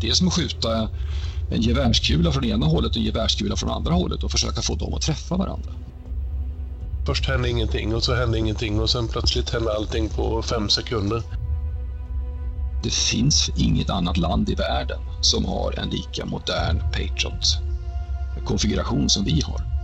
Det är som att skjuta en gevärskula från ena hållet och en gevärskula från andra hållet och försöka få dem att träffa varandra. Först hände ingenting och så hände ingenting och sen plötsligt hände allting på fem sekunder. Det finns inget annat land i världen som har en lika modern Patriot-konfiguration som vi har.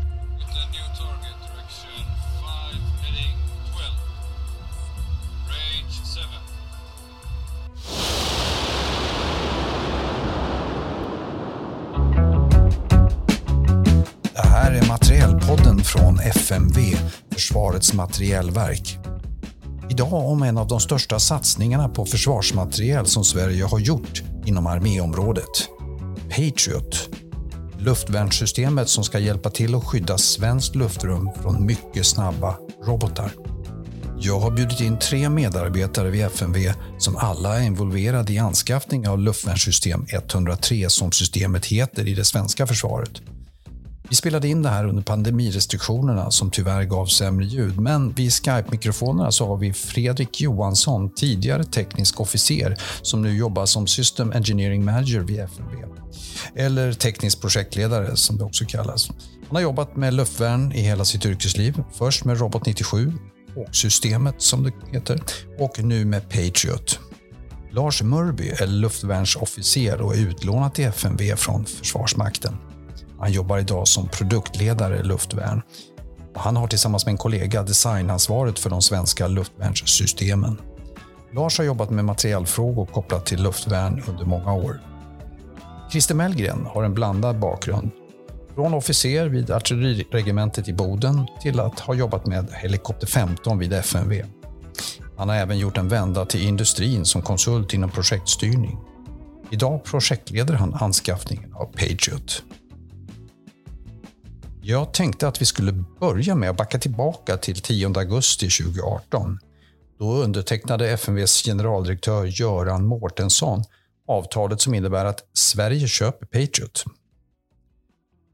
FMV, Försvarets materielverk. Idag om en av de största satsningarna på försvarsmateriel som Sverige har gjort inom arméområdet. Patriot. Luftvärnssystemet som ska hjälpa till att skydda svenskt luftrum från mycket snabba robotar. Jag har bjudit in tre medarbetare vid FMV som alla är involverade i anskaffning av luftvärnssystem 103 som systemet heter i det svenska försvaret. Vi spelade in det här under pandemirestriktionerna som tyvärr gav sämre ljud, men vid Skype-mikrofonerna så har vi Fredrik Johansson, tidigare teknisk officer, som nu jobbar som System Engineering Manager vid FMV. Eller teknisk projektledare som det också kallas. Han har jobbat med luftvärn i hela sitt yrkesliv. Först med Robot 97, och systemet som det heter, och nu med Patriot. Lars Mörby är luftvärnsofficer och är utlånad till FMV från Försvarsmakten. Han jobbar idag som produktledare i luftvärn. Han har tillsammans med en kollega designansvaret för de svenska luftvärnssystemen. Lars har jobbat med materialfrågor kopplat till luftvärn under många år. Christer Mellgren har en blandad bakgrund. Från officer vid artilleriregementet i Boden till att ha jobbat med Helikopter 15 vid FMV. Han har även gjort en vända till industrin som konsult inom projektstyrning. Idag projektleder han anskaffningen av Patriot. Jag tänkte att vi skulle börja med att backa tillbaka till 10 augusti 2018. Då undertecknade FMVs generaldirektör Göran Mårtensson avtalet som innebär att Sverige köper Patriot.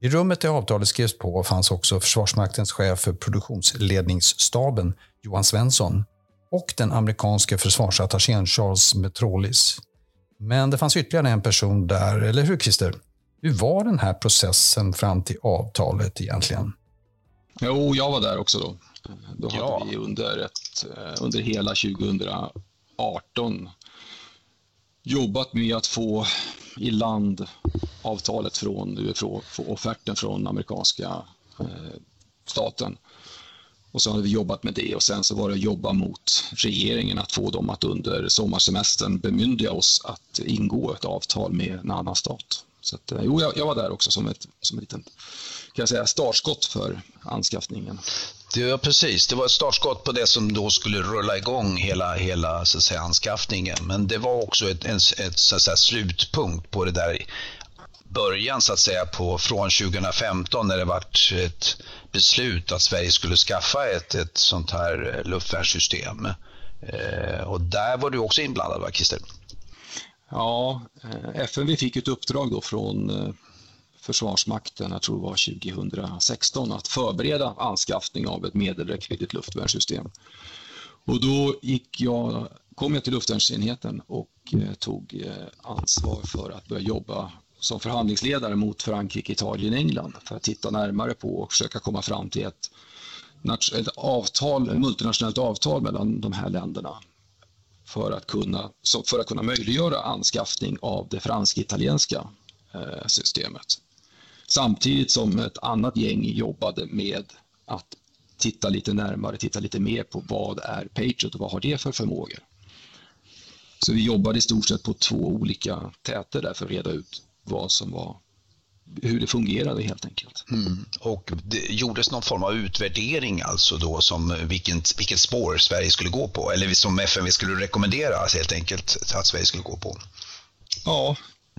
I rummet där avtalet skrevs på fanns också Försvarsmaktens chef för produktionsledningsstaben Johan Svensson och den amerikanske försvarsattachén Charles Metrolis. Men det fanns ytterligare en person där, eller hur Christer? Hur var den här processen fram till avtalet egentligen? Jo, jag var där också då. Då hade ja. vi under, ett, eh, under hela 2018 jobbat med att få i land avtalet från, få offerten från amerikanska eh, staten. Och så hade vi jobbat med det och sen så var det att jobba mot regeringen att få dem att under sommarsemestern bemyndiga oss att ingå ett avtal med en annan stat. Så att, eh, jo, jag, jag, var där också som ett, som ett litet, kan jag säga, startskott för anskaffningen. Det var precis, det var ett startskott på det som då skulle rulla igång hela, hela så att säga, anskaffningen. Men det var också ett, en, ett så att säga, slutpunkt på det där början så att säga på från 2015 när det vart ett beslut att Sverige skulle skaffa ett, ett sånt här eh, luftvärnssystem. Eh, och där var du också inblandad va Christer? Ja, eh, FMV fick ett uppdrag då från eh, Försvarsmakten, jag tror det var 2016, att förbereda anskaffning av ett medelräckviddigt luftvärnssystem. Och då gick jag, kom jag till luftvärnsenheten och eh, tog ansvar för att börja jobba som förhandlingsledare mot Frankrike, Italien, England för att titta närmare på och försöka komma fram till ett, ett avtal, ett multinationellt avtal mellan de här länderna för att kunna, för att kunna möjliggöra anskaffning av det fransk-italienska eh, systemet. Samtidigt som ett annat gäng jobbade med att titta lite närmare, titta lite mer på vad är Patriot och vad har det för förmågor. Så vi jobbade i stort sett på två olika täter där för att reda ut vad som var hur det fungerade helt enkelt. Mm. Och det gjordes någon form av utvärdering alltså då som vilken, vilket spår Sverige skulle gå på eller som FMV skulle rekommendera alltså helt enkelt att Sverige skulle gå på? Ja,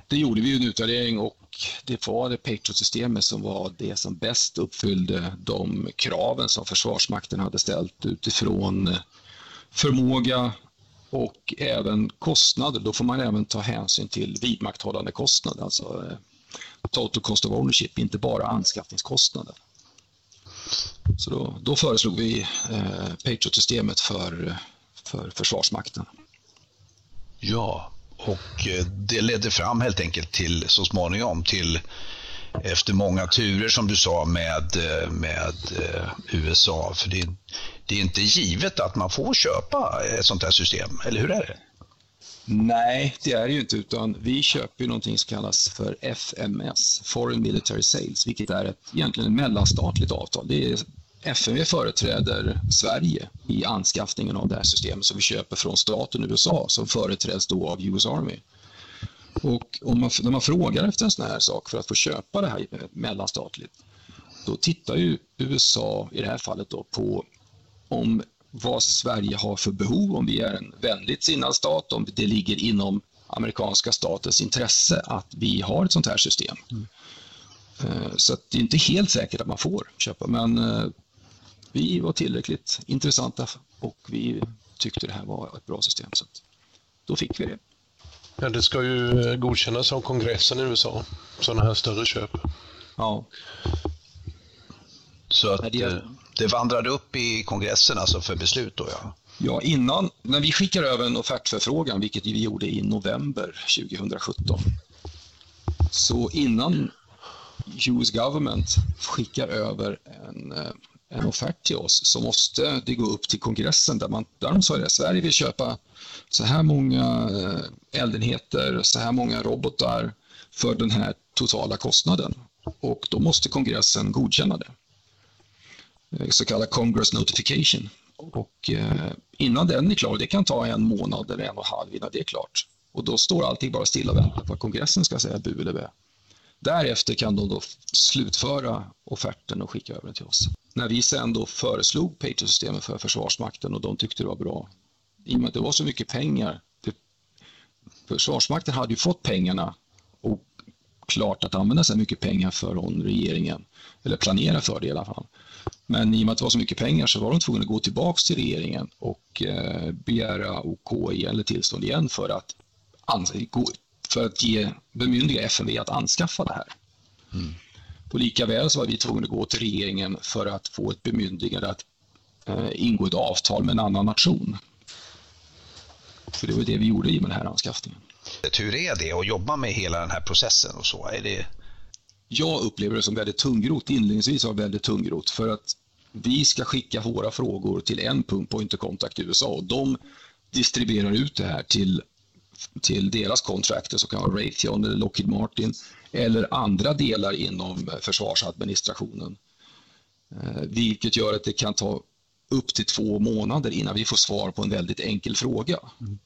det gjorde vi en utvärdering och det var det Patriot-systemet som var det som bäst uppfyllde de kraven som Försvarsmakten hade ställt utifrån förmåga och även kostnader. Då får man även ta hänsyn till vidmakthållande kostnader, alltså eh, total cost of ownership, inte bara anskaffningskostnaden. Så då, då föreslog vi eh, Patriot-systemet för, för Försvarsmakten. Ja, och eh, det ledde fram helt enkelt till så småningom till efter många turer som du sa med, eh, med eh, USA. För det, det är inte givet att man får köpa ett sånt här system, eller hur är det? Nej, det är det ju inte, utan vi köper ju någonting som kallas för FMS, Foreign Military Sales, vilket är ett, egentligen ett mellanstatligt avtal. Det är, FMV företräder Sverige i anskaffningen av det här systemet som vi köper från staten USA som företräds då av US Army. Och om man, när man frågar efter en sån här sak för att få köpa det här eh, mellanstatligt, då tittar ju USA i det här fallet då på om vad Sverige har för behov, om vi är en vänligt sinnad stat, om det ligger inom amerikanska statens intresse att vi har ett sånt här system. Mm. Så det är inte helt säkert att man får köpa, men eh, vi var tillräckligt intressanta och vi tyckte det här var ett bra system, så då fick vi det. Ja, det ska ju eh, godkännas av kongressen i USA, sådana här större köp. Ja. Så att det, eh, det vandrade upp i kongressen alltså för beslut då ja? Ja, innan, när vi skickar över en offertförfrågan, vilket vi gjorde i november 2017, så innan US government skickar över en, eh, en offert till oss så måste det gå upp till kongressen där, man, där de sa att Sverige vill köpa så här många eh, eldenheter, så här många robotar för den här totala kostnaden. Och då måste kongressen godkänna det. Eh, så kallad Congress Notification. Och eh, innan den är klar, det kan ta en månad eller en och en halv innan det är klart. Och då står allting bara stilla och väntar på att kongressen ska säga bu eller bä. Därefter kan de då slutföra offerten och skicka över den till oss. När vi sen då föreslog Patriot-systemet för Försvarsmakten och de tyckte det var bra, i och med att det var så mycket pengar. Det, Försvarsmakten hade ju fått pengarna och klart att använda så mycket pengar från regeringen, eller planera för det i alla fall. Men i och med att det var så mycket pengar så var de tvungna att gå tillbaka till regeringen och eh, begära OK eller tillstånd igen för att, för att ge bemyndiga FMV att anskaffa det här. Mm. Och lika väl så var vi tvungna att gå till regeringen för att få ett bemyndigande att eh, ingå ett avtal med en annan nation. För det var det vi gjorde i med den här anskaffningen. Hur är det att jobba med hela den här processen och så? Är det... Jag upplever det som väldigt tungrot. Inledningsvis var det väldigt tungrot för att vi ska skicka våra frågor till en punkt, Point of Contact i USA och de distribuerar ut det här till, till deras contractor som kan vara Raytheon eller Lockheed Martin eller andra delar inom försvarsadministrationen. Eh, vilket gör att det kan ta upp till två månader innan vi får svar på en väldigt enkel fråga. Mm.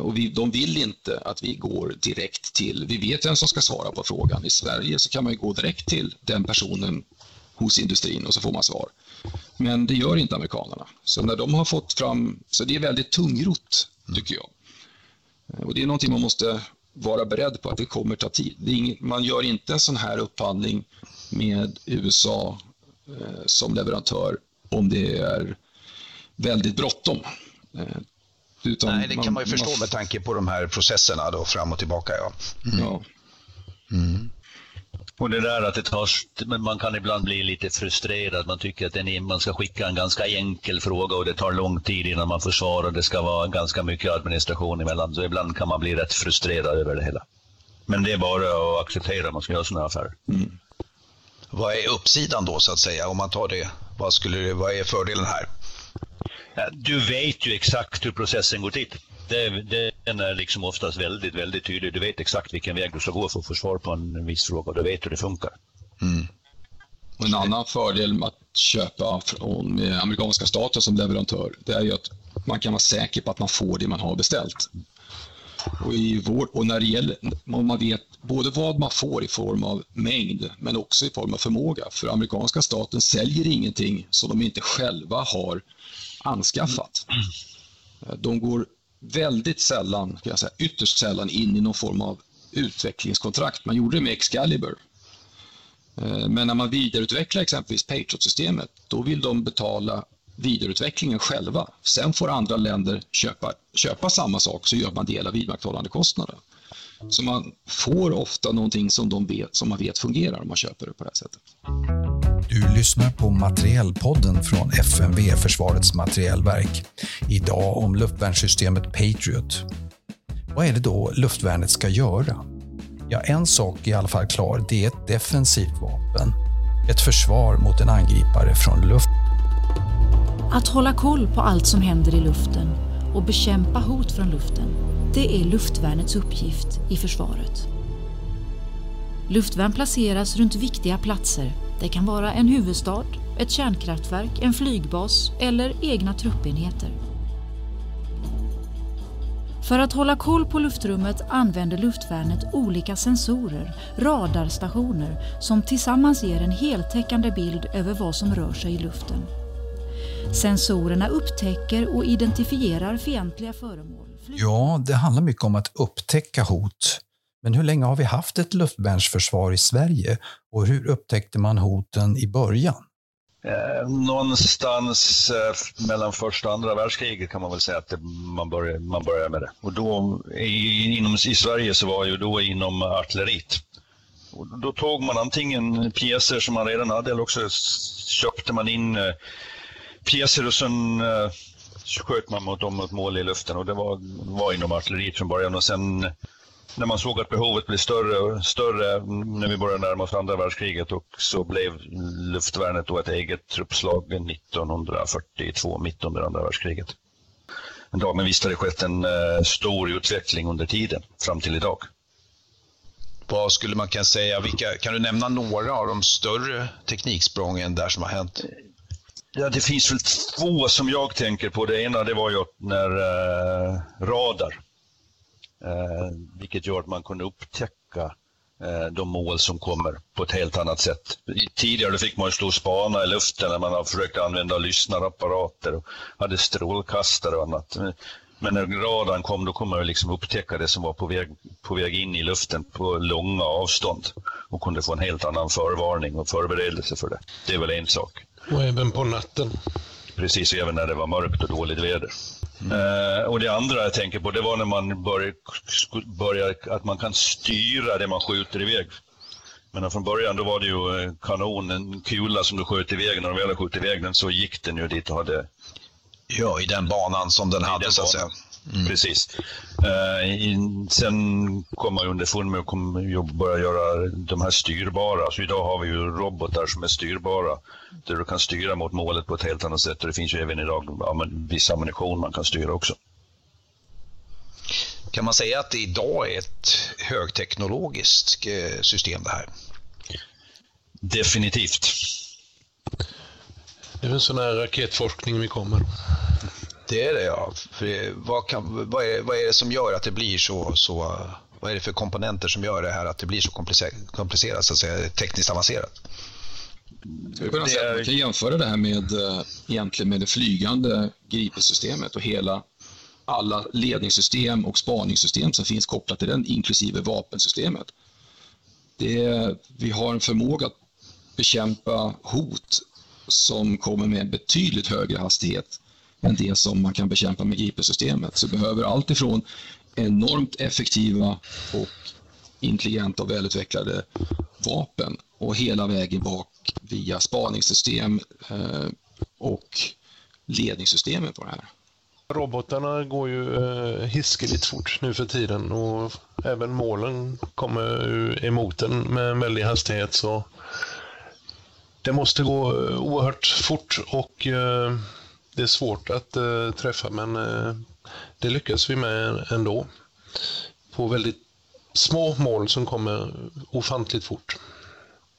Och vi, de vill inte att vi går direkt till, vi vet vem som ska svara på frågan. I Sverige så kan man gå direkt till den personen hos industrin och så får man svar. Men det gör inte amerikanerna. Så när de har fått fram, så det är väldigt tungrot tycker jag. Och det är någonting man måste vara beredd på att det kommer ta tid. Inget, man gör inte en sån här upphandling med USA eh, som leverantör om det är väldigt bråttom. Eh, utan Nej, det kan man ju förstå med tanke på de här processerna då, fram och tillbaka. Ja. Mm. ja. Mm. Och det där att det tar, men man kan ibland bli lite frustrerad. Man tycker att en, man ska skicka en ganska enkel fråga och det tar lång tid innan man får svar och det ska vara ganska mycket administration emellan. Så ibland kan man bli rätt frustrerad över det hela. Men det är bara att acceptera om man ska göra sådana affärer. Mm. Vad är uppsidan då så att säga om man tar det? Vad, skulle, vad är fördelen här? Du vet ju exakt hur processen går till. Det, den är liksom oftast väldigt, väldigt tydlig. Du vet exakt vilken väg du ska gå för att få svar på en viss fråga. Du vet hur det funkar. Mm. Och en annan fördel med att köpa från amerikanska staten som leverantör, det är ju att man kan vara säker på att man får det man har beställt. Och, i vår, och när det gäller, man vet både vad man får i form av mängd men också i form av förmåga. För amerikanska staten säljer ingenting som de inte själva har anskaffat. De går väldigt sällan, kan jag säga, ytterst sällan in i någon form av utvecklingskontrakt. Man gjorde det med Excalibur. Eh, men när man vidareutvecklar exempelvis Patriot-systemet, då vill de betala vidareutvecklingen själva. Sen får andra länder köpa, köpa samma sak så gör man del av vidmakthållandekostnaden. Så man får ofta någonting som, de vet, som man vet fungerar om man köper det på det här sättet. Du lyssnar på Materielpodden från FMV, Försvarets materielverk. Idag om luftvärnssystemet Patriot. Vad är det då luftvärnet ska göra? Ja, en sak är i alla fall klar. Det är ett defensivt vapen. Ett försvar mot en angripare från luft. Att hålla koll på allt som händer i luften och bekämpa hot från luften, det är luftvärnets uppgift i försvaret. Luftvärn placeras runt viktiga platser. Det kan vara en huvudstad, ett kärnkraftverk, en flygbas eller egna truppenheter. För att hålla koll på luftrummet använder luftvärnet olika sensorer, radarstationer, som tillsammans ger en heltäckande bild över vad som rör sig i luften. Sensorerna upptäcker och identifierar fientliga föremål. Ja, det handlar mycket om att upptäcka hot. Men hur länge har vi haft ett luftvärnsförsvar i Sverige och hur upptäckte man hoten i början? Eh, någonstans eh, mellan första och andra världskriget kan man väl säga att det, man, började, man började med det. Och då i, inom, i Sverige så var ju då inom artilleriet. Och då tog man antingen pjäser som man redan hade eller också köpte man in eh, pjäser och sen eh, sköt man mot dem mot mål i luften och det var, var inom artilleriet från början och sen när man såg att behovet blev större och större när vi började närma oss andra världskriget och så blev luftvärnet då ett eget truppslag 1942, mitt under andra världskriget. Men visst har det skett en eh, stor utveckling under tiden fram till idag. Vad skulle man kunna säga, vilka, kan du nämna några av de större tekniksprången där som har hänt? Ja, det finns väl två som jag tänker på. Det ena det var ju när eh, radar Eh, vilket gör att man kunde upptäcka eh, de mål som kommer på ett helt annat sätt. Tidigare fick man stå och spana i luften när man har försökt använda lyssnarapparater och hade strålkastare och annat. Men när radarn kom då kunde man liksom upptäcka det som var på väg, på väg in i luften på långa avstånd och kunde få en helt annan förvarning och förberedelse för det. Det är väl en sak. Och även på natten. Precis, även när det var mörkt och dåligt väder. Uh, och det andra jag tänker på det var när man börjar, börjar att man kan styra det man skjuter iväg. Men från början då var det ju eh, kanon, en kula som du sköt iväg. När du väl sköt iväg den så gick den ju dit och hade... Ja, i den banan som den hade så att säga. Mm. Precis. Uh, i, sen kom man underfund med att börja göra de här styrbara. Så idag har vi ju robotar som är styrbara. Där du kan styra mot målet på ett helt annat sätt. Och det finns ju även idag ja, viss ammunition man kan styra också. Kan man säga att det idag är ett högteknologiskt eh, system det här? Definitivt. Det är en sån här raketforskning vi kommer. Det är det ja. För vad, kan, vad, är, vad är det som gör att det blir så, så vad är det för komponenter som gör det här att det blir så komplicerat, komplicerat så att säga, tekniskt avancerat? Man kan jämföra det här med, eh, egentligen med det flygande Gripensystemet och hela alla ledningssystem och spaningssystem som finns kopplat till den, inklusive vapensystemet. Det, vi har en förmåga att bekämpa hot som kommer med en betydligt högre hastighet än det som man kan bekämpa med IP-systemet. Så vi behöver allt ifrån enormt effektiva och intelligenta och välutvecklade vapen och hela vägen bak via spaningssystem eh, och ledningssystemet på det här. Robotarna går ju eh, hiskeligt fort nu för tiden och även målen kommer emot den med en väldig hastighet. Så det måste gå eh, oerhört fort och det är svårt att uh, träffa men uh, det lyckas vi med ändå. På väldigt små mål som kommer ofantligt fort.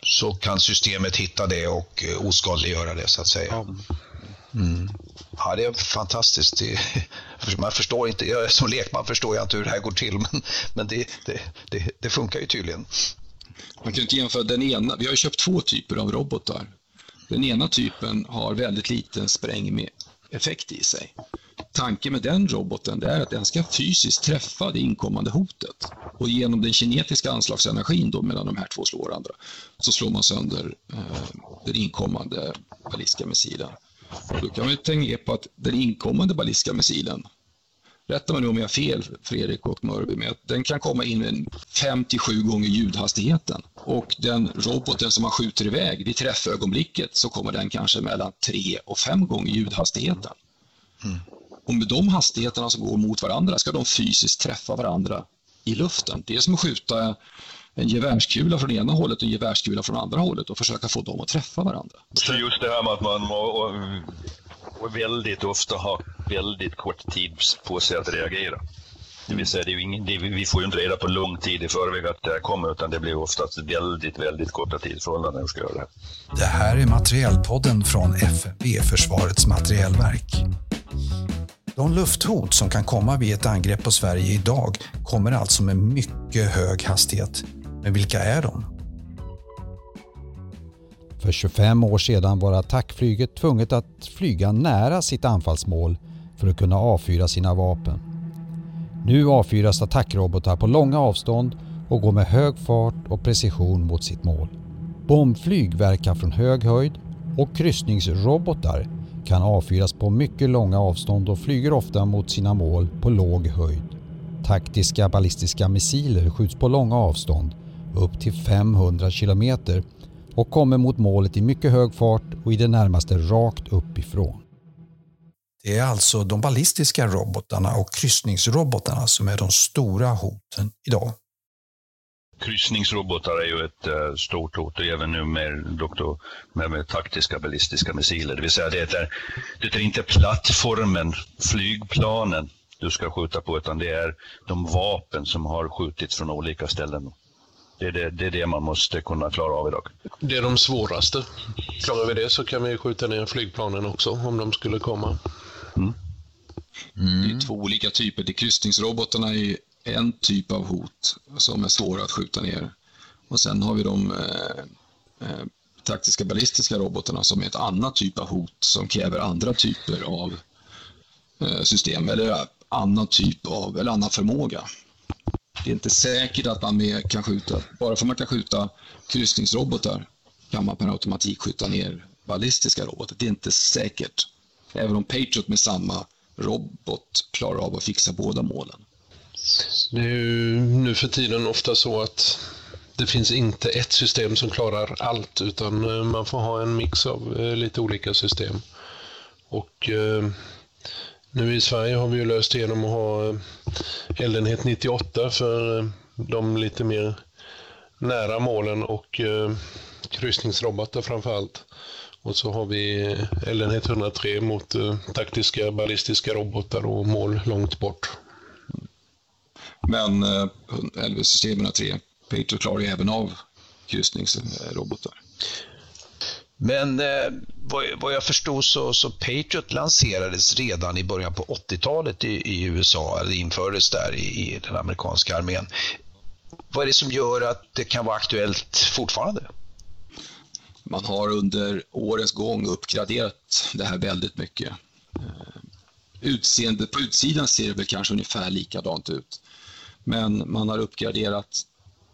Så kan systemet hitta det och uh, oskadliggöra det så att säga. Ja. Mm. Ja, det är fantastiskt. Det, man förstår inte, jag, som lekman förstår jag inte hur det här går till, men, men det, det, det, det funkar ju tydligen. Man kan inte jämföra den ena. Vi har köpt två typer av robotar. Den ena typen har väldigt liten spräng effekt i sig. Tanken med den roboten är att den ska fysiskt träffa det inkommande hotet. Och genom den kinetiska anslagsenergin då mellan de här två slår varandra så slår man sönder eh, den inkommande ballistiska missilen. Och då kan man tänka på att den inkommande ballistiska missilen Rätta mig nu om jag har fel, Fredrik och Mörby, med att den kan komma in med 57 gånger ljudhastigheten. Och den roboten som man skjuter iväg vid träffögonblicket så kommer den kanske mellan 3 och 5 gånger ljudhastigheten. Mm. och med de hastigheterna som går mot varandra ska de fysiskt träffa varandra i luften. Det är som att skjuta en gevärskula från ena hållet och en gevärskula från andra hållet och försöka få dem att träffa varandra. Så just det här med att man och väldigt ofta har väldigt kort tid på sig att reagera. Det vill säga, det är ingen, det vi får ju inte reda på lång tid i förväg att det här kommer, utan det blir oftast väldigt, väldigt korta tidsförhållanden när vi ska göra det här. Det här är Materielpodden från FMV, Försvarets materielverk. De lufthot som kan komma vid ett angrepp på Sverige idag kommer alltså med mycket hög hastighet. Men vilka är de? För 25 år sedan var attackflyget tvunget att flyga nära sitt anfallsmål för att kunna avfyra sina vapen. Nu avfyras attackrobotar på långa avstånd och går med hög fart och precision mot sitt mål. Bombflyg verkar från hög höjd och kryssningsrobotar kan avfyras på mycket långa avstånd och flyger ofta mot sina mål på låg höjd. Taktiska ballistiska missiler skjuts på långa avstånd, upp till 500 kilometer och kommer mot målet i mycket hög fart och i det närmaste rakt uppifrån. Det är alltså de ballistiska robotarna och kryssningsrobotarna som är de stora hoten idag. Kryssningsrobotar är ju ett uh, stort hot och även nu med, doktor, med, med taktiska ballistiska missiler. Det vill säga det är, det är inte plattformen, flygplanen du ska skjuta på utan det är de vapen som har skjutits från olika ställen. Det är det, det är det, man måste kunna klara av idag. Det är de svåraste. Klarar vi det så kan vi skjuta ner flygplanen också om de skulle komma. Mm. Det är två olika typer. De kryssningsrobotarna är en typ av hot som är svåra att skjuta ner. Och sen har vi de eh, eh, taktiska ballistiska robotarna som är ett annat typ av hot som kräver andra typer av eh, system eller annan typ av, eller annan förmåga. Det är inte säkert att man med kan skjuta, bara för att man kan skjuta kryssningsrobotar kan man per automatik skjuta ner ballistiska robotar. Det är inte säkert. Även om Patriot med samma robot klarar av att fixa båda målen. Det är ju nu för tiden ofta så att det finns inte ett system som klarar allt utan eh, man får ha en mix av eh, lite olika system. Och eh, nu i Sverige har vi ju löst genom att ha eldenhet 98 för de lite mer nära målen och kryssningsrobotar framför allt. Och så har vi eldenhet 103 mot taktiska ballistiska robotar och mål långt bort. Men eh, LV-system 103, Patriot klarar ju även av kryssningsrobotar. Men eh, vad, vad, jag förstod så, så Patriot lanserades redan i början på 80-talet i, i, USA, eller infördes där i, i, den amerikanska armén. Vad är det som gör att det kan vara aktuellt fortfarande? Man har under årens gång uppgraderat det här väldigt mycket. Eh, utseende, på utsidan ser det väl kanske ungefär likadant ut. Men man har uppgraderat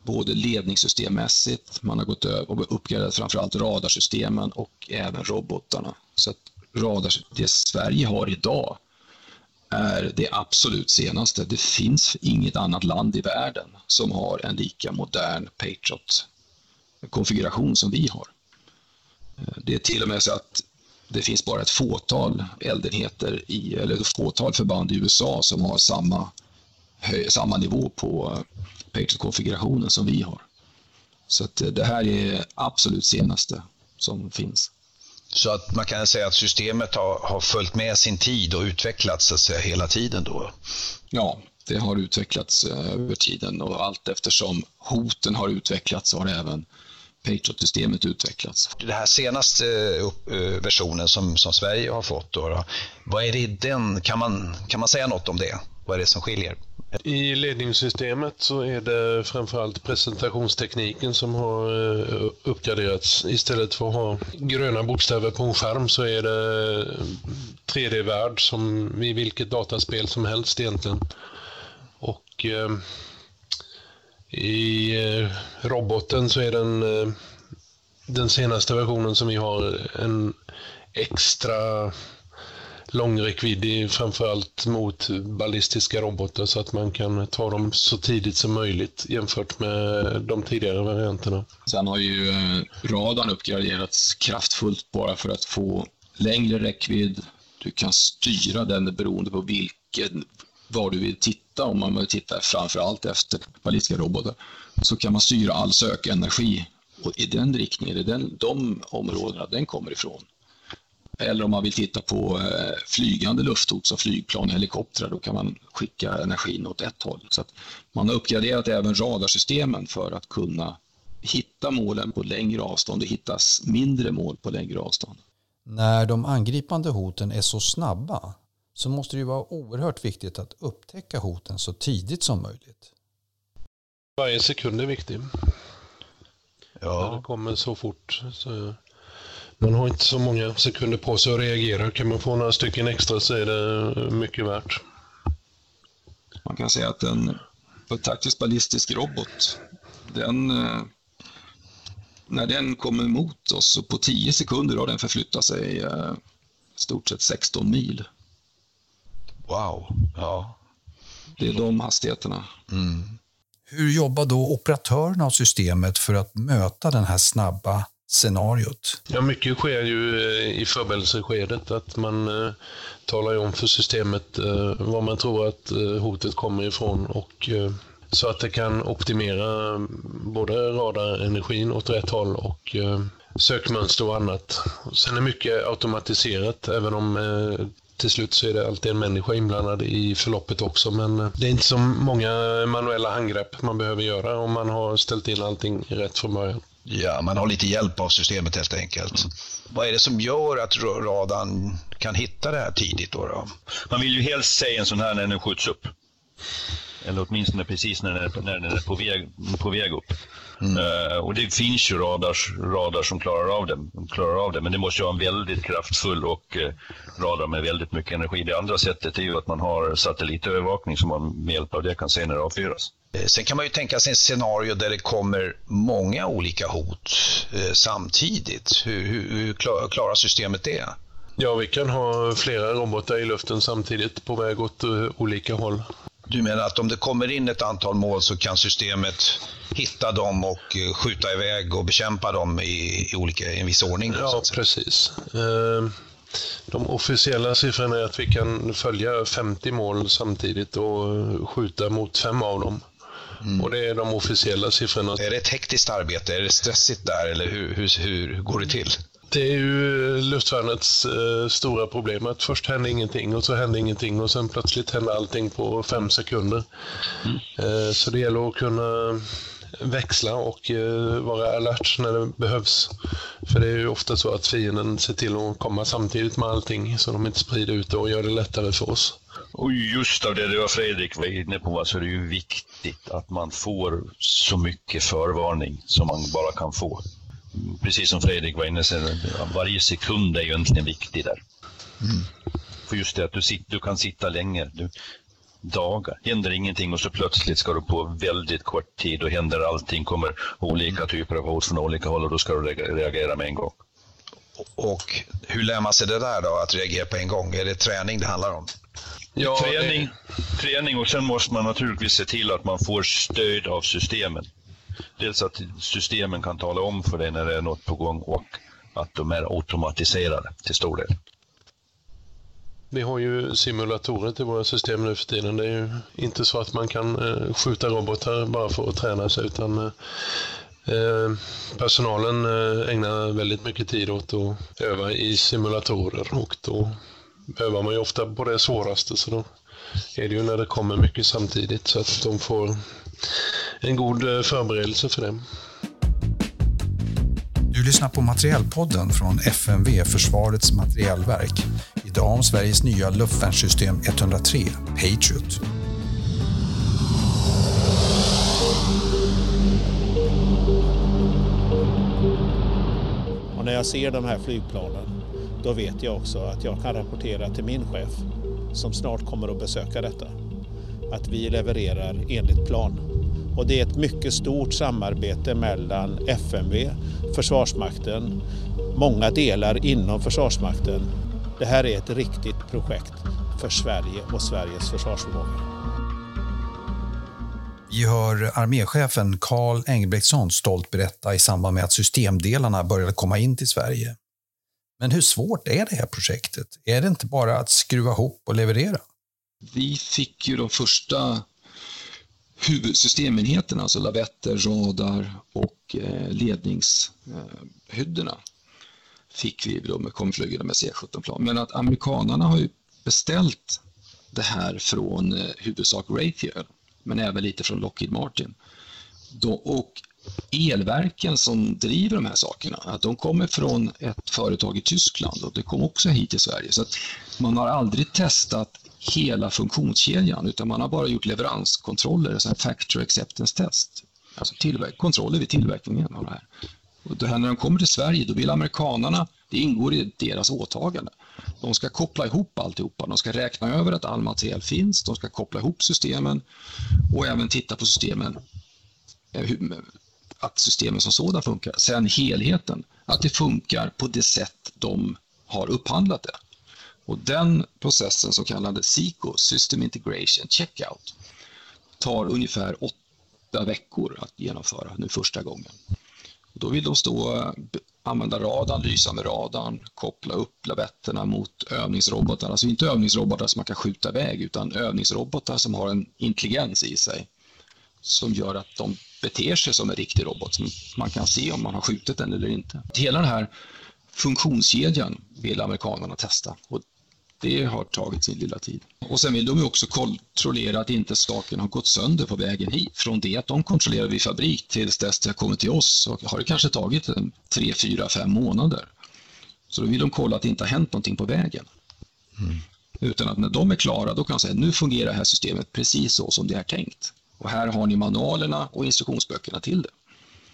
både ledningssystemmässigt, man har gått över och uppgraderat framförallt radarsystemen och även robotarna. Så att radar, det Sverige har idag är det absolut senaste. Det finns inget annat land i världen som har en lika modern Patriot-konfiguration som vi har. Det är till och med så att det finns bara ett fåtal eldenheter i, eller ett fåtal förband i USA som har samma samma nivå på eh, Patriot-konfigurationen som vi har. Så att eh, det här är absolut senaste som finns. Så att man kan säga att systemet har, har följt med sin tid och utvecklats så att säga, hela tiden då? Ja, det har utvecklats eh, över tiden och allt eftersom hoten har utvecklats har även Patriot-systemet utvecklats. Den här senaste versionen som, som Sverige har fått, då, då, vad är det i den? Kan man, kan man säga något om det? Vad är det som skiljer? I ledningssystemet så är det framförallt presentationstekniken som har eh, uppgraderats. Istället för att ha gröna bokstäver på en skärm så är det 3D-värld som i vilket dataspel som helst egentligen. Och eh, i eh, roboten så är den, eh, den senaste versionen som vi har en extra lång räckvidd framförallt mot ballistiska robotar så att man kan ta dem så tidigt som möjligt jämfört med de tidigare varianterna. Sen har ju eh, radarn uppgraderats kraftfullt bara för att få längre räckvidd, Du kan styra den beroende på vilken, var du vill titta. Om man vill titta framför allt efter ballistiska robotar så kan man styra all sökenergi och i den riktningen, i den, de områdena den kommer ifrån. Eller om man vill titta på eh, flygande lufthot som flygplan och helikoptrar, då kan man skicka energin åt ett håll. Så man har uppgraderat även radarsystemen för att kunna hitta målen på längre avstånd och hitta mindre mål på längre avstånd. När de angripande hoten är så snabba så måste det ju vara oerhört viktigt att upptäcka hoten så tidigt som möjligt. Varje sekund är viktig. Ja. När det kommer så fort. Så man har inte så många sekunder på sig att reagera. Kan man få några stycken extra så är det mycket värt. Man kan säga att en taktisk ballistisk robot, den, eh, när den kommer mot oss, så på 10 sekunder har den förflyttat sig eh, stort sett 16 mil. Wow. Ja. Det är de hastigheterna. Mm. Hur jobbar då operatörerna av systemet för att möta den här snabba scenariot? Ja, mycket sker ju eh, i förberedelseskedet. Att man eh, talar om för systemet eh, var man tror att eh, hotet kommer ifrån och så att det kan optimera både radarenergin åt rätt håll och sökmönster och annat. Sen är mycket automatiserat även om till slut så är det alltid en människa inblandad i förloppet också. Men eh, det är inte så många manuella handgrepp man behöver göra om man har ställt in allting rätt från början. Ja, man har lite hjälp av systemet helt enkelt. Mm. Vad är det som gör att radarn kan hitta det här tidigt? Då, då? Man vill ju helst se en sån här när den skjuts upp. Eller åtminstone precis när den är, när den är på, väg, på väg upp. Mm. Uh, och det finns ju radars, radar som klarar av, det, klarar av det, men det måste ju vara en väldigt kraftfull och uh, radar med väldigt mycket energi. Det andra sättet är ju att man har satellitövervakning som man med hjälp av det kan se när det avfyras. Eh, sen kan man ju tänka sig ett scenario där det kommer många olika hot eh, samtidigt. Hur, hur, hur klarar systemet det? Ja, vi kan ha flera robotar i luften samtidigt på väg åt uh, olika håll. Du menar att om det kommer in ett antal mål så kan systemet hitta dem och uh, skjuta iväg och bekämpa dem i, i, olika, i en viss ordning? Ja, precis. Uh, de officiella siffrorna är att vi kan följa 50 mål samtidigt och skjuta mot fem av dem. Mm. Och det är de officiella siffrorna. Är det ett hektiskt arbete? Är det stressigt där eller hur, hur, hur går det till? Det är ju luftvärnets eh, stora problem att först händer ingenting och så händer ingenting och sen plötsligt händer allting på fem sekunder. Mm. Eh, så det gäller att kunna växla och eh, vara alert när det behövs. För det är ju ofta så att fienden ser till att komma samtidigt med allting så de inte sprider ut det och gör det lättare för oss. Och just av det, det var Fredrik var inne på, så är det ju viktigt att man får så mycket förvarning som man bara kan få. Precis som Fredrik var inne på, varje sekund är ju egentligen viktig där. Mm. För just det att du, sitter, du kan sitta länge. Du, dagar. Händer ingenting och så plötsligt ska du på väldigt kort tid och händer allting, kommer olika mm. typer av hot från olika håll och då ska du reagera med en gång. Och hur lär man sig det där då, att reagera på en gång? Är det träning det handlar om? Ja, träning, det... träning och sen måste man naturligtvis se till att man får stöd av systemen. Dels att systemen kan tala om för dig när det är något på gång och att de är automatiserade till stor del. Vi har ju simulatorer till våra system nu för tiden. Det är ju inte så att man kan eh, skjuta robotar bara för att träna sig utan eh, eh, personalen ägnar väldigt mycket tid åt att öva i simulatorer och då övar man ju ofta på det svåraste så då är det ju när det kommer mycket samtidigt så att de får en god förberedelse för det. Du lyssnar på Materielpodden från FMV, Försvarets materielverk. Idag om Sveriges nya luftvärnssystem 103, Patriot. Och när jag ser de här flygplanen, då vet jag också att jag kan rapportera till min chef, som snart kommer att besöka detta, att vi levererar enligt plan. Och det är ett mycket stort samarbete mellan FMV, Försvarsmakten, många delar inom Försvarsmakten. Det här är ett riktigt projekt för Sverige och Sveriges försvarsförmåga. Vi hör arméchefen Carl Engelbrektsson stolt berätta i samband med att systemdelarna började komma in till Sverige. Men hur svårt är det här projektet? Är det inte bara att skruva ihop och leverera? Vi fick ju de första huvudsystemenheterna, alltså lavetter, radar och eh, ledningshyddorna eh, fick vi då med komflygande med C17-plan. Men att amerikanarna har ju beställt det här från eh, huvudsak Raytheon, men även lite från Lockheed Martin. Då, och elverken som driver de här sakerna, de kommer från ett företag i Tyskland och det kom också hit till Sverige. Så att man har aldrig testat hela funktionskedjan utan man har bara gjort leveranskontroller, alltså factory acceptance test. Alltså tillverk kontroller vid tillverkningen av det här. Och det här när de kommer till Sverige, då vill amerikanarna, det ingår i deras åtagande. De ska koppla ihop alltihopa. De ska räkna över att all materiel finns. De ska koppla ihop systemen och även titta på systemen, eh, att systemen som sådana funkar. Sen helheten, att det funkar på det sätt de har upphandlat det. Och den processen, så kallade SICO, System Integration Checkout, tar ungefär åtta veckor att genomföra nu första gången. Då vill de stå, eh, använda radarn, lysa med radarn, koppla upp lavetterna mot övningsrobotar. Alltså inte övningsrobotar som man kan skjuta iväg utan övningsrobotar som har en intelligens i sig som gör att de beter sig som en riktig robot. Som man kan se om man har skjutit den eller inte. Hela den här funktionskedjan vill amerikanerna testa och det har tagit sin lilla tid. Och sen vill de också kontrollera att inte saken har gått sönder på vägen hit. Från det att de kontrollerar vid fabrik tills dess det har kommit till oss så har det kanske tagit en, tre, fyra, fem månader. Så då vill de kolla att det inte har hänt någonting på vägen. Mm. Utan att när de är klara då kan de säga nu fungerar det här systemet precis så som det är tänkt. Och här har ni manualerna och instruktionsböckerna till det.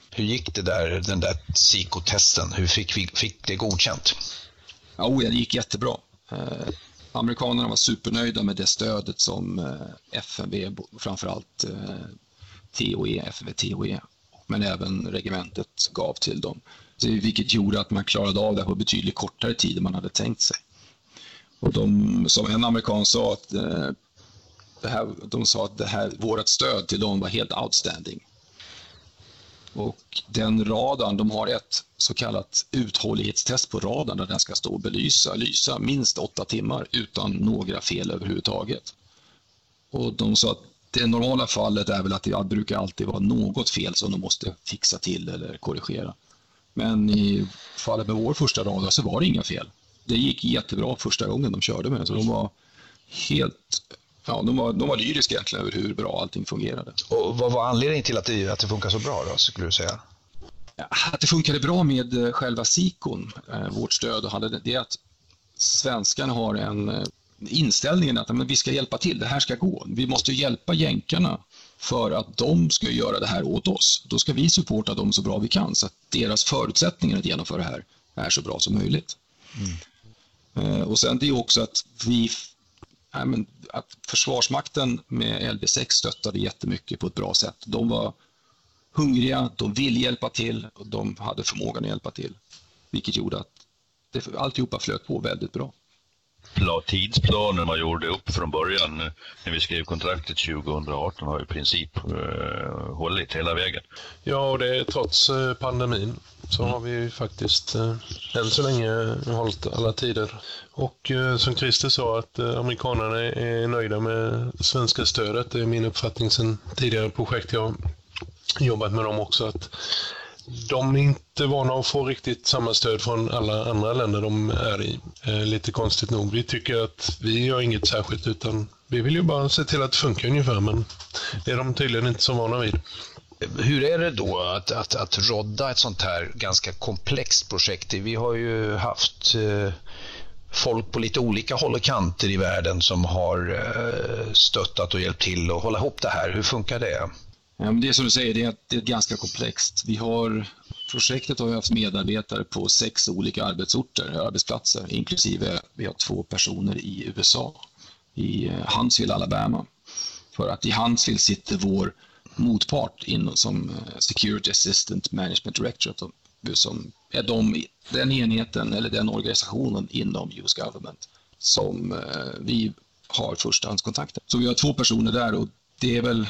Hur gick det där, den där psykotesten? Hur fick, vi, fick det godkänt? Ja, det gick jättebra. Eh, amerikanerna var supernöjda med det stödet som eh, FMV, framförallt eh, TOE, FMV TOE, men även regementet gav till dem. Vilket gjorde att man klarade av det på betydligt kortare tid än man hade tänkt sig. Och de, som en amerikan sa, att eh, det här, de sa att det här, vårt stöd till dem var helt outstanding. Och den radarn, de har ett så kallat uthållighetstest på radarn där den ska stå och belysa, lysa minst åtta timmar utan några fel överhuvudtaget. Och de sa att det normala fallet är väl att det brukar alltid vara något fel som de måste fixa till eller korrigera. Men i fallet med vår första radar så var det inga fel. Det gick jättebra första gången de körde med den, så de var helt ja, de, var, de var lyriska egentligen över hur bra allting fungerade. Och vad var anledningen till att det, att det funkar så bra då, skulle du säga? Att det funkade bra med eh, själva SIKON, eh, vårt stöd, och hade det är att svenskarna har en eh, inställningen att men vi ska hjälpa till, det här ska gå. Vi måste hjälpa jänkarna för att de ska göra det här åt oss. Då ska vi supporta dem så bra vi kan så att deras förutsättningar att genomföra det här är så bra som möjligt. Mm. Och sen det är också att vi att Försvarsmakten med Lv 6 stöttade jättemycket på ett bra sätt. De var hungriga, de ville hjälpa till och de hade förmågan att hjälpa till. Vilket gjorde att det, alltihopa flöt på väldigt bra. Tidsplanen man gjorde upp från början när vi skrev kontraktet 2018 har i princip eh, hållit hela vägen. Ja, och det är trots eh, pandemin så har vi faktiskt eh, än så länge hållit alla tider. Och eh, som Christer sa att eh, amerikanerna är nöjda med svenska stödet. Det är min uppfattning sedan tidigare projekt jag jobbat med dem också. att de är inte vana att få riktigt samma stöd från alla andra länder de är i. Eh, lite konstigt nog. Vi tycker att vi gör inget särskilt utan vi vill ju bara se till att det funkar ungefär men det är de tydligen inte så vana vid. Hur är det då att, att, att rodda ett sånt här ganska komplext projekt? Vi har ju haft eh, folk på lite olika håll och kanter i världen som har eh, stöttat och hjälpt till att hålla ihop det här. Hur funkar det? Det är som du säger, det är, det är ganska komplext. Vi har, projektet har haft medarbetare på sex olika arbetsorter, arbetsplatser, inklusive vi har två personer i USA, i eh, Huntsville, Alabama. För att i Huntsville sitter vår motpart in, som eh, Security Assistant Management Director som är de, den enheten eller den organisationen inom US Government som eh, vi har förstahandskontakten. Så vi har två personer där och det är väl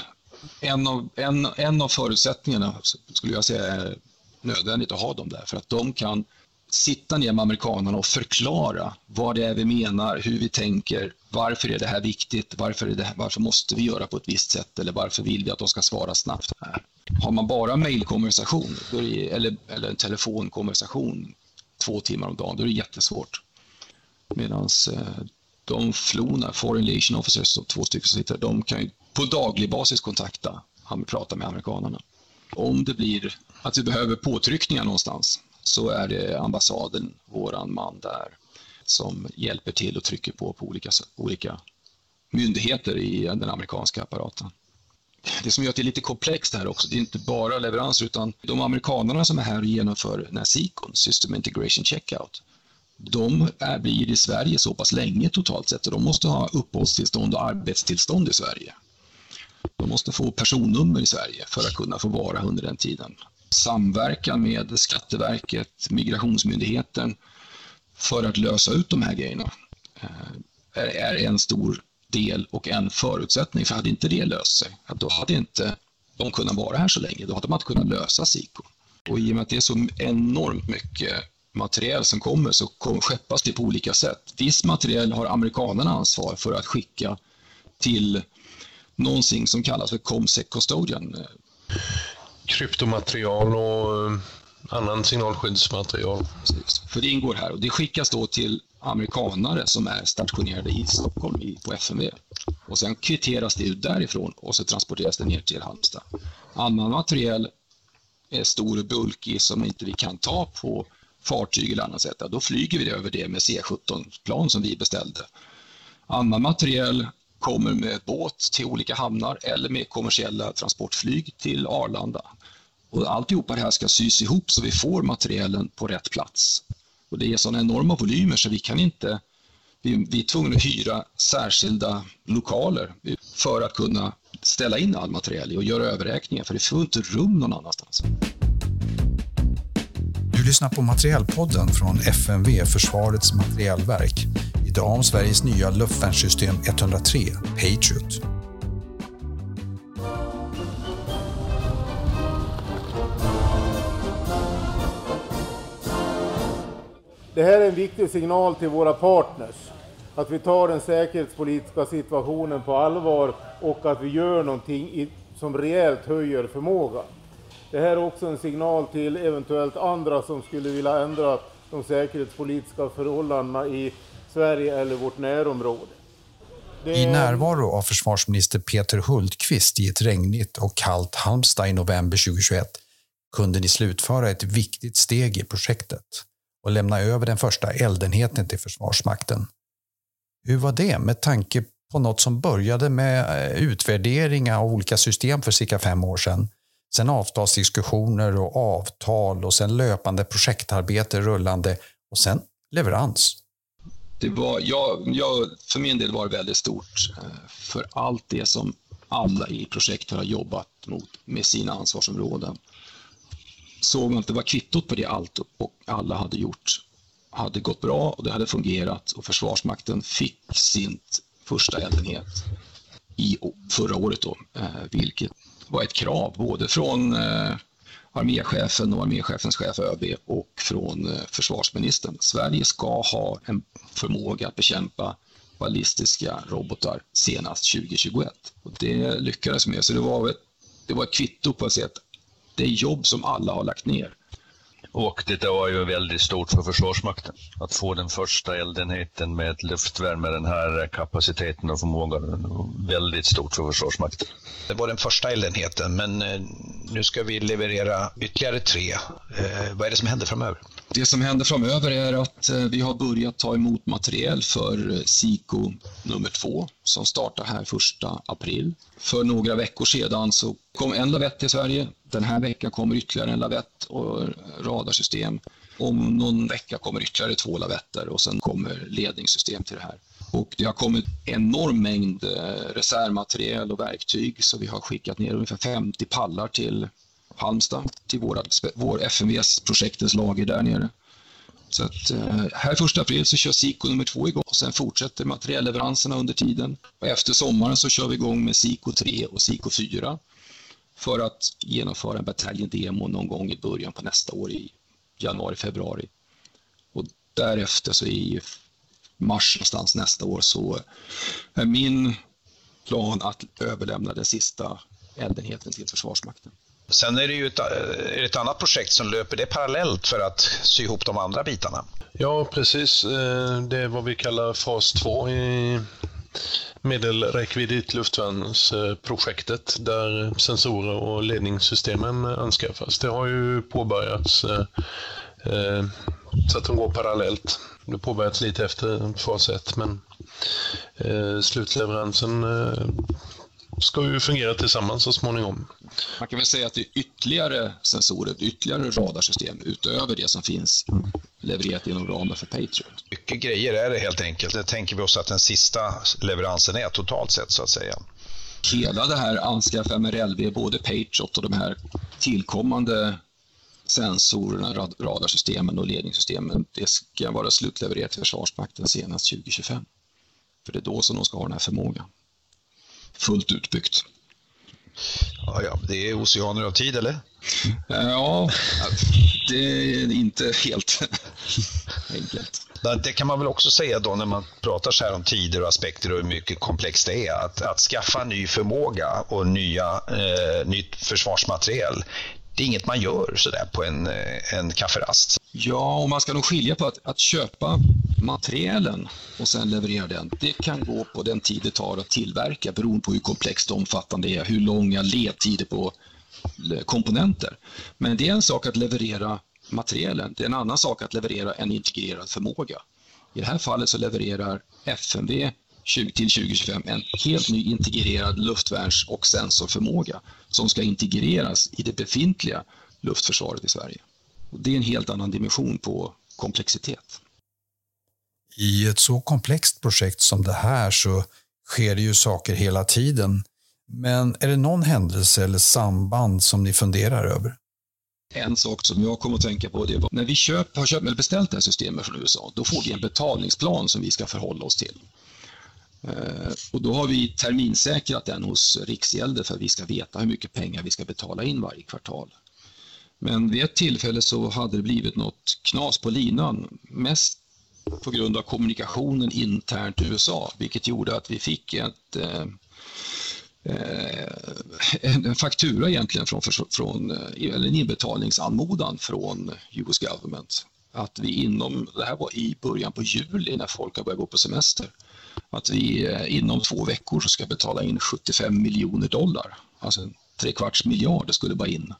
en av, en, en av förutsättningarna skulle jag säga är nödvändigt att ha dem där för att de kan sitta ner med amerikanerna och förklara vad det är vi menar, hur vi tänker, varför är det här viktigt, varför, är det här, varför måste vi göra på ett visst sätt eller varför vill vi att de ska svara snabbt. Har man bara mejlkonversation eller, eller en telefonkonversation två timmar om dagen, då är det jättesvårt. Medan eh, de flona, foreign relation officers, två stycken som sitter de kan ju på daglig basis kontakta, prata med amerikanerna. Om det blir att vi behöver påtryckningar någonstans så är det ambassaden, våran man där, som hjälper till och trycker på på olika, olika myndigheter i den amerikanska apparaten. Det som gör att det är lite komplext här också, det är inte bara leveranser utan de amerikanerna som är här och genomför den här SICON, System Integration Checkout, de är, blir i Sverige så pass länge totalt sett och de måste ha uppehållstillstånd och arbetstillstånd i Sverige. De måste få personnummer i Sverige för att kunna få vara under den tiden. Samverkan med Skatteverket, Migrationsmyndigheten för att lösa ut de här grejerna eh, är en stor del och en förutsättning. För hade inte det löst sig, då hade inte de kunnat vara här så länge. Då hade man inte kunnat lösa SIKO. Och i och med att det är så enormt mycket materiel som kommer så skeppas det på olika sätt. Viss materiel har amerikanerna ansvar för att skicka till någonting som kallas för Comsec Custodian. Kryptomaterial och eh, annan signalskyddsmaterial. Precis. För det ingår här och det skickas då till amerikanare som är stationerade i Stockholm på FMV. Och sen kvitteras det ut därifrån och så transporteras det ner till Halmstad. Annan materiel är stor och bulkig som inte vi kan ta på fartyg eller annat sätt. Då flyger vi över det med C-17-plan som vi beställde. Annan materiel kommer med båt till olika hamnar eller med kommersiella transportflyg till Arlanda. Och alltihopa det här ska sys ihop så vi får materielen på rätt plats. Och det är sådana enorma volymer så vi kan inte vi, vi är tvungna att hyra särskilda lokaler för att kunna ställa in all materiel och göra överräkningar för det får inte rum någon annanstans. Du lyssnar på Materielpodden från FMV, Försvarets materielverk. Idag om Sveriges nya luftvärnssystem 103, Patriot. Det här är en viktig signal till våra partners. Att vi tar den säkerhetspolitiska situationen på allvar och att vi gör någonting som rejält höjer förmågan. Det här är också en signal till eventuellt andra som skulle vilja ändra de säkerhetspolitiska förhållandena i Sverige eller vårt närområde. Det... I närvaro av försvarsminister Peter Hultqvist i ett regnigt och kallt Halmstad i november 2021 kunde ni slutföra ett viktigt steg i projektet och lämna över den första eldenheten till Försvarsmakten. Hur var det med tanke på något som började med eh, utvärdering av olika system för cirka fem år sedan Sen avtalsdiskussioner och avtal och sen löpande projektarbete rullande och sen leverans. Det var, jag, jag, för min del var det väldigt stort eh, för allt det som alla i projektet har jobbat mot med sina ansvarsområden. Såg man det var kvittot på det allt och alla hade gjort hade gått bra och det hade fungerat och Försvarsmakten fick sin första eldenhet i förra året då, eh, vilket var ett krav både från eh, arméchefen och arméchefens chef ÖB och från eh, försvarsministern. Sverige ska ha en förmåga att bekämpa ballistiska robotar senast 2021. Och det lyckades med, så det var ett, det var ett kvitto på att se att det jobb som alla har lagt ner. Och det var ju väldigt stort för Försvarsmakten. Att få den första eldenheten med ett luftvärn med den här kapaciteten och förmågan. Väldigt stort för Försvarsmakten. Det var den första eldenheten, men eh, nu ska vi leverera ytterligare tre. Eh, vad är det som händer framöver? Det som händer framöver är att eh, vi har börjat ta emot materiel för eh, SIKO nummer två som startar här första april. För några veckor sedan så kom en lavett till Sverige. Den här veckan kommer ytterligare en lavett och eh, radarsystem. Om någon vecka kommer ytterligare två lavetter och sen kommer ledningssystem till det här. Och det har kommit enorm mängd reservmateriel och verktyg så vi har skickat ner ungefär 50 pallar till Halmstad, till våra, vår FMVs projektens lager där nere. Så att, eh, här 1 april så kör SIKO nummer två igång och sen fortsätter materielleveranserna under tiden. Och efter sommaren så kör vi igång med SIKO 3 och SIKO 4 för att genomföra en bataljon demo någon gång i början på nästa år i januari, februari. Och därefter så i mars någonstans nästa år så är min plan att överlämna den sista eldenheten till Försvarsmakten. Sen är det ju ett, eh, är ett annat projekt som löper det parallellt för att sy ihop de andra bitarna. Ja, precis. Eh, det är vad vi kallar fas 2 i medelräckviddigt luftvärnsprojektet där sensorer och ledningssystemen anskaffas. Det har ju påbörjats eh, så att de går parallellt. Det påbörjats lite efter fas 1 men slutleveransen ska ju fungera tillsammans så småningom. Man kan väl säga att det är ytterligare sensorer, ytterligare radarsystem utöver det som finns levererat inom ramen för Patriot. Mycket grejer är det helt enkelt. Det tänker vi oss att den sista leveransen är totalt sett så att säga. Hela det här anskaffa MRLV, både Patriot och de här tillkommande sensorerna, radarsystemen och ledningssystemen, det ska vara slutlevererat till Försvarsmakten senast 2025. För det är då som de ska ha den här förmågan fullt utbyggt. Ja, ja, det är oceaner av tid, eller? Ja, det är inte helt enkelt. Det kan man väl också säga då när man pratar så här om tider och aspekter och hur mycket komplext det är. Att, att skaffa ny förmåga och nya, eh, nytt försvarsmateriel, det är inget man gör sådär på en, eh, en kafferast. Ja, och man ska nog skilja på att, att köpa materialen och sen leverera den. Det kan gå på den tid det tar att tillverka beroende på hur komplext och omfattande det är, hur långa ledtider på komponenter. Men det är en sak att leverera materialen, det är en annan sak att leverera en integrerad förmåga. I det här fallet så levererar FMV till 2025 en helt ny integrerad luftvärns och sensorförmåga som ska integreras i det befintliga luftförsvaret i Sverige. Och det är en helt annan dimension på komplexitet. I ett så komplext projekt som det här så sker det ju saker hela tiden. Men är det någon händelse eller samband som ni funderar över? En sak som jag kommer att tänka på det var när vi köp, har köpt eller beställt det här systemet från USA, då får vi en betalningsplan som vi ska förhålla oss till. Eh, och då har vi terminsäkrat den hos Riksgälden för att vi ska veta hur mycket pengar vi ska betala in varje kvartal. Men vid ett tillfälle så hade det blivit något knas på linan, mest på grund av kommunikationen internt i USA, vilket gjorde att vi fick ett, eh, eh en faktura egentligen från, från eh, eller en inbetalningsanmodan från US government. Att vi inom, det här var i början på juli när folk har börjat gå på semester, att vi eh, inom två veckor så ska betala in 75 miljoner dollar, alltså tre kvarts miljard skulle bara in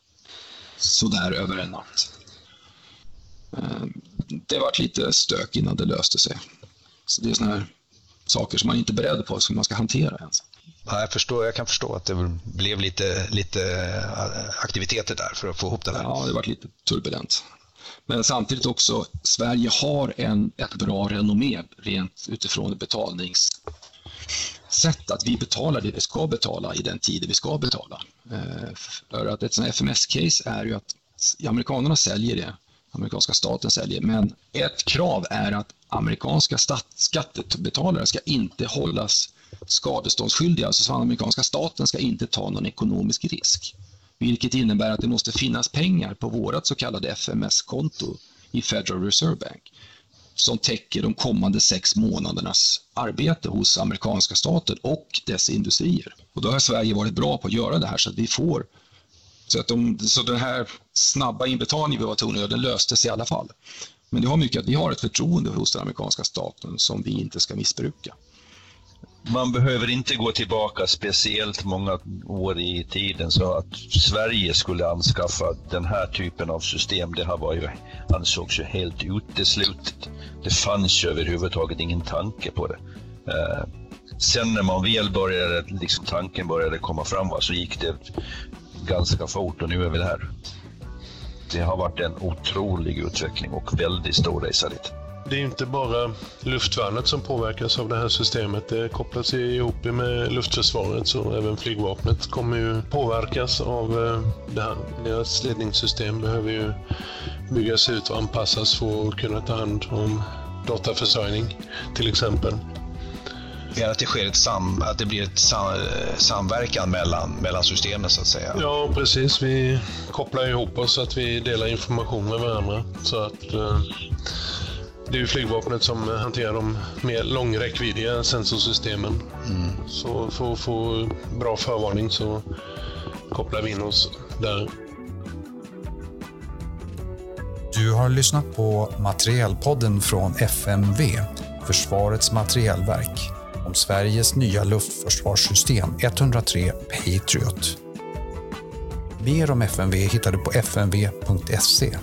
sådär över en natt. Eh, det var lite stök innan det löste sig. Så det är såna här saker som man inte är beredd på, som man ska hantera ens. Ja, jag, förstår, jag kan förstå att det blev lite, lite eh, aktiviteter där för att få ihop det där. Ja, det var lite turbulent. Men samtidigt också, Sverige har en, ett bra renommé rent utifrån betalningssätt. Att vi betalar det vi ska betala i den tid vi ska betala. Eh, för att ett sånt här FMS-case är ju att amerikanerna säljer det, amerikanska staten säljer, men ett krav är att amerikanska skattebetalare ska inte hållas skadeståndsskyldiga, alltså amerikanska staten ska inte ta någon ekonomisk risk. Vilket innebär att det måste finnas pengar på vårt så kallade FMS-konto i Federal Reserve Bank som täcker de kommande sex månadernas arbete hos amerikanska staten och dess industrier. Och då har Sverige varit bra på att göra det här så att vi får så, att de, så den här snabba inbetalningen vi var tvungna att göra, den löstes i alla fall. Men det har mycket att vi har ett förtroende hos den amerikanska staten som vi inte ska missbruka. Man behöver inte gå tillbaka speciellt många år i tiden så att Sverige skulle anskaffa den här typen av system, det här var ju, ansågs ju helt uteslutet. Det fanns ju överhuvudtaget ingen tanke på det. Eh, sen när man väl började, liksom tanken började komma fram så gick det ganska fort och nu är vi där. Det har varit en otrolig utveckling och väldigt stor resa dit. Det är inte bara luftvärnet som påverkas av det här systemet. Det kopplas ihop med luftförsvaret så även flygvapnet kommer ju påverkas av eh, det här. Deras ledningssystem behöver ju byggas ut och anpassas för att kunna ta hand om dataförsörjning till exempel att det sker ett sam, att det blir ett sam, samverkan mellan, mellan systemen så att säga. Ja, precis. Vi kopplar ihop oss så att vi delar information med varandra så att eh, det är ju flygvapnet som hanterar de mer långräckviddiga sensorsystemen. Mm. Så för att få bra förvarning så kopplar vi in oss där. Du har lyssnat på Materielpodden från FMV, Försvarets materielverk, om Sveriges nya luftförsvarssystem 103 Patriot. Mer om FMV hittar du på fmv.se